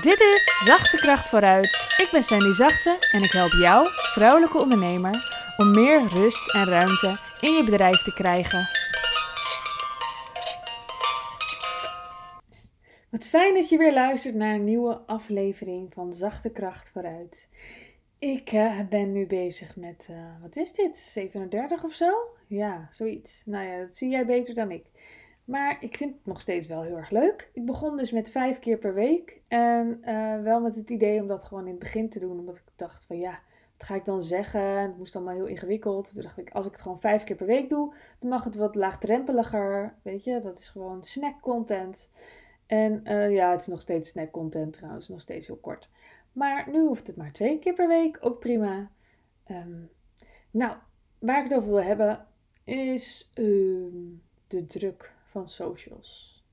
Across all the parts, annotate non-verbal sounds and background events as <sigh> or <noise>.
Dit is Zachte Kracht vooruit. Ik ben Sandy Zachte en ik help jou, vrouwelijke ondernemer, om meer rust en ruimte in je bedrijf te krijgen. Wat fijn dat je weer luistert naar een nieuwe aflevering van Zachte Kracht vooruit. Ik uh, ben nu bezig met, uh, wat is dit, 37 of zo? Ja, zoiets. Nou ja, dat zie jij beter dan ik. Maar ik vind het nog steeds wel heel erg leuk. Ik begon dus met vijf keer per week. En uh, wel met het idee om dat gewoon in het begin te doen. Omdat ik dacht van ja, wat ga ik dan zeggen? En het moest allemaal heel ingewikkeld. Toen dacht ik, als ik het gewoon vijf keer per week doe, dan mag het wat laagdrempeliger. Weet je, dat is gewoon snack content. En uh, ja, het is nog steeds snack content trouwens, nog steeds heel kort. Maar nu hoeft het maar twee keer per week, ook prima. Um, nou, waar ik het over wil hebben is uh, de druk van socials.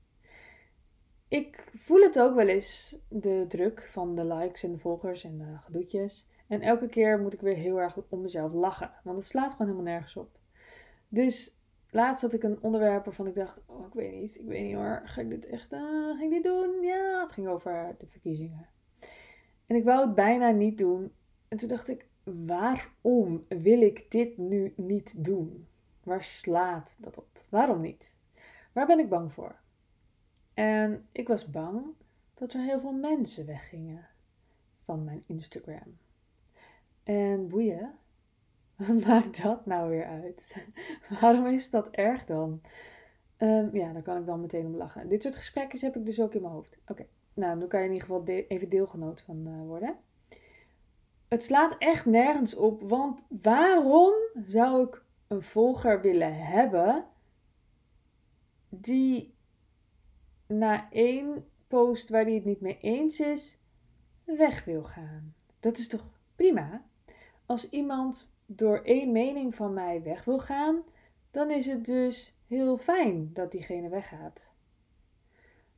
Ik voel het ook wel eens, de druk van de likes en de volgers en de gedoetjes. En elke keer moet ik weer heel erg om mezelf lachen, want het slaat gewoon helemaal nergens op. Dus laatst had ik een onderwerp waarvan ik dacht, oh ik weet niet, ik weet niet hoor, ga ik dit echt, uh, ga ik dit doen? Ja, het ging over de verkiezingen. En ik wou het bijna niet doen. En toen dacht ik, waarom wil ik dit nu niet doen? Waar slaat dat op? Waarom niet? Waar ben ik bang voor? En ik was bang dat er heel veel mensen weggingen van mijn Instagram. En boeien, <laughs> wat maakt dat nou weer uit? <laughs> Waarom is dat erg dan? Um, ja, daar kan ik dan meteen om lachen. Dit soort gesprekken heb ik dus ook in mijn hoofd. Oké, nou, dan kan je in ieder geval even deelgenoot van uh, worden. Het slaat echt nergens op, want waarom zou ik een volger willen hebben die na één post waar hij het niet mee eens is, weg wil gaan. Dat is toch prima? Als iemand door één mening van mij weg wil gaan, dan is het dus heel fijn dat diegene weggaat.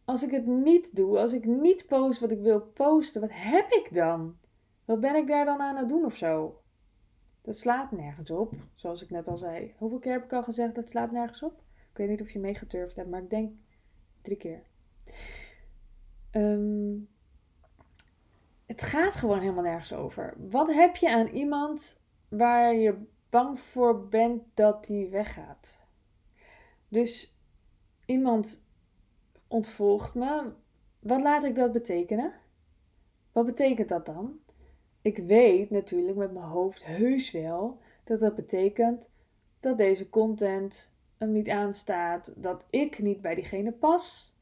Als ik het niet doe, als ik niet post wat ik wil posten, wat heb ik dan? Wat ben ik daar dan aan het doen of zo? Dat slaat nergens op, zoals ik net al zei. Hoeveel keer heb ik al gezegd dat slaat nergens op? Ik weet niet of je meegeturfd hebt, maar ik denk drie keer. Um, het gaat gewoon helemaal nergens over. Wat heb je aan iemand waar je bang voor bent dat die weggaat? Dus iemand ontvolgt me. Wat laat ik dat betekenen? Wat betekent dat dan? Ik weet natuurlijk met mijn hoofd heus wel dat dat betekent dat deze content hem niet aanstaat, dat ik niet bij diegene pas.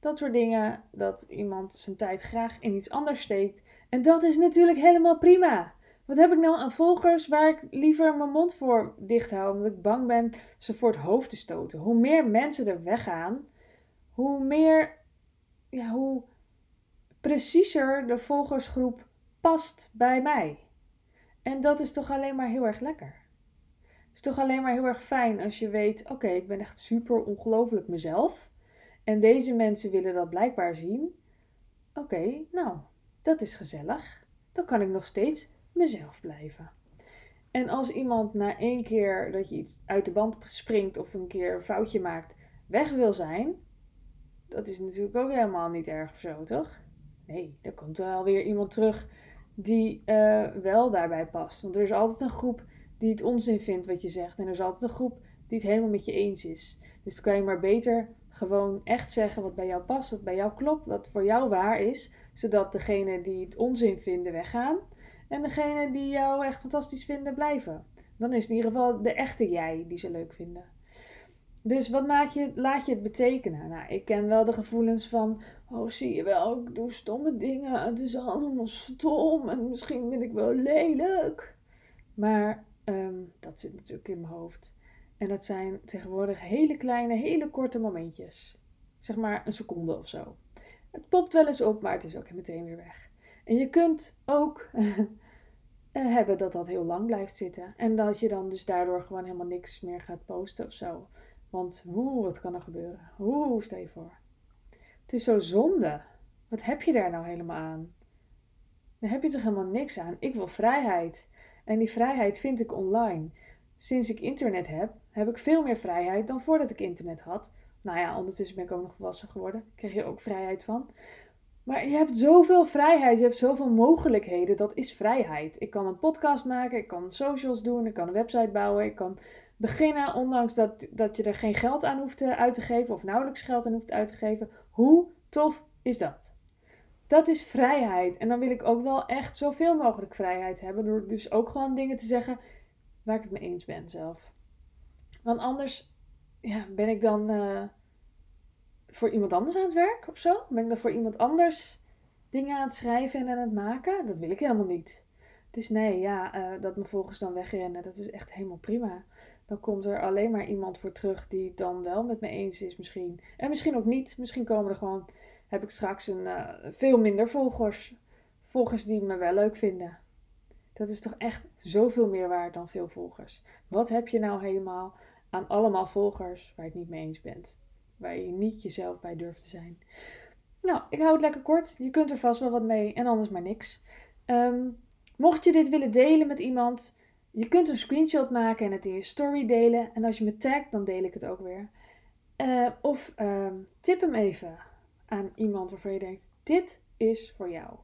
Dat soort dingen, dat iemand zijn tijd graag in iets anders steekt. En dat is natuurlijk helemaal prima. Wat heb ik nou aan volgers waar ik liever mijn mond voor dicht hou, omdat ik bang ben ze voor het hoofd te stoten? Hoe meer mensen er weggaan, hoe meer, ja, hoe preciezer de volgersgroep past bij mij. En dat is toch alleen maar heel erg lekker is toch alleen maar heel erg fijn als je weet: oké, ik ben echt super ongelooflijk mezelf. En deze mensen willen dat blijkbaar zien. Oké, nou, dat is gezellig. Dan kan ik nog steeds mezelf blijven. En als iemand na één keer dat je iets uit de band springt of een keer een foutje maakt, weg wil zijn, dat is natuurlijk ook helemaal niet erg zo, toch? Nee, dan komt er alweer iemand terug die uh, wel daarbij past. Want er is altijd een groep die het onzin vindt wat je zegt. En er is altijd een groep die het helemaal met je eens is. Dus dan kan je maar beter gewoon echt zeggen wat bij jou past, wat bij jou klopt, wat voor jou waar is. Zodat degene die het onzin vinden weggaan. En degene die jou echt fantastisch vinden blijven. Dan is het in ieder geval de echte jij die ze leuk vinden. Dus wat maak je, laat je het betekenen? Nou, ik ken wel de gevoelens van, oh zie je wel, ik doe stomme dingen, het is allemaal stom en misschien ben ik wel lelijk. Maar Um, dat zit natuurlijk in mijn hoofd. En dat zijn tegenwoordig hele kleine, hele korte momentjes. Zeg maar een seconde of zo. Het popt wel eens op, maar het is ook meteen weer weg. En je kunt ook <laughs> eh, hebben dat dat heel lang blijft zitten. En dat je dan dus daardoor gewoon helemaal niks meer gaat posten of zo. Want oeh, wat kan er gebeuren? Oeh, stel je voor. Het is zo zonde. Wat heb je daar nou helemaal aan? Daar heb je toch helemaal niks aan? Ik wil vrijheid. En die vrijheid vind ik online. Sinds ik internet heb, heb ik veel meer vrijheid dan voordat ik internet had. Nou ja, ondertussen ben ik ook nog volwassen geworden. Kreeg je ook vrijheid van. Maar je hebt zoveel vrijheid, je hebt zoveel mogelijkheden. Dat is vrijheid. Ik kan een podcast maken, ik kan socials doen, ik kan een website bouwen, ik kan beginnen, ondanks dat, dat je er geen geld aan hoeft uit te geven of nauwelijks geld aan hoeft uit te geven. Hoe tof is dat? Dat is vrijheid. En dan wil ik ook wel echt zoveel mogelijk vrijheid hebben. Door dus ook gewoon dingen te zeggen waar ik het mee eens ben zelf. Want anders ja, ben ik dan uh, voor iemand anders aan het werk of zo? Ben ik dan voor iemand anders dingen aan het schrijven en aan het maken? Dat wil ik helemaal niet. Dus nee, ja, uh, dat mijn volgers dan wegrennen, dat is echt helemaal prima. Dan komt er alleen maar iemand voor terug die het dan wel met me eens is misschien. En misschien ook niet. Misschien komen er gewoon, heb ik straks een, uh, veel minder volgers. Volgers die me wel leuk vinden. Dat is toch echt zoveel meer waard dan veel volgers. Wat heb je nou helemaal aan allemaal volgers waar je het niet mee eens bent? Waar je niet jezelf bij durft te zijn. Nou, ik hou het lekker kort. Je kunt er vast wel wat mee en anders maar niks. Um, mocht je dit willen delen met iemand, je kunt een screenshot maken en het in je story delen. En als je me tagt, dan deel ik het ook weer. Uh, of uh, tip hem even aan iemand waarvan je denkt: dit is voor jou.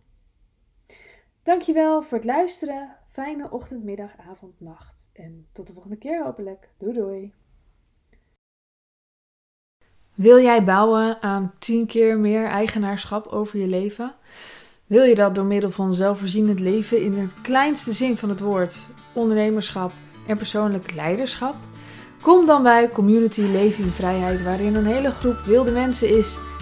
Dankjewel voor het luisteren. Fijne ochtend, middag, avond, nacht. En tot de volgende keer hopelijk. Doei doei. Wil jij bouwen aan 10 keer meer eigenaarschap over je leven? Wil je dat door middel van zelfvoorzienend leven in het kleinste zin van het woord, ondernemerschap en persoonlijk leiderschap? Kom dan bij Community Leven in Vrijheid, waarin een hele groep wilde mensen is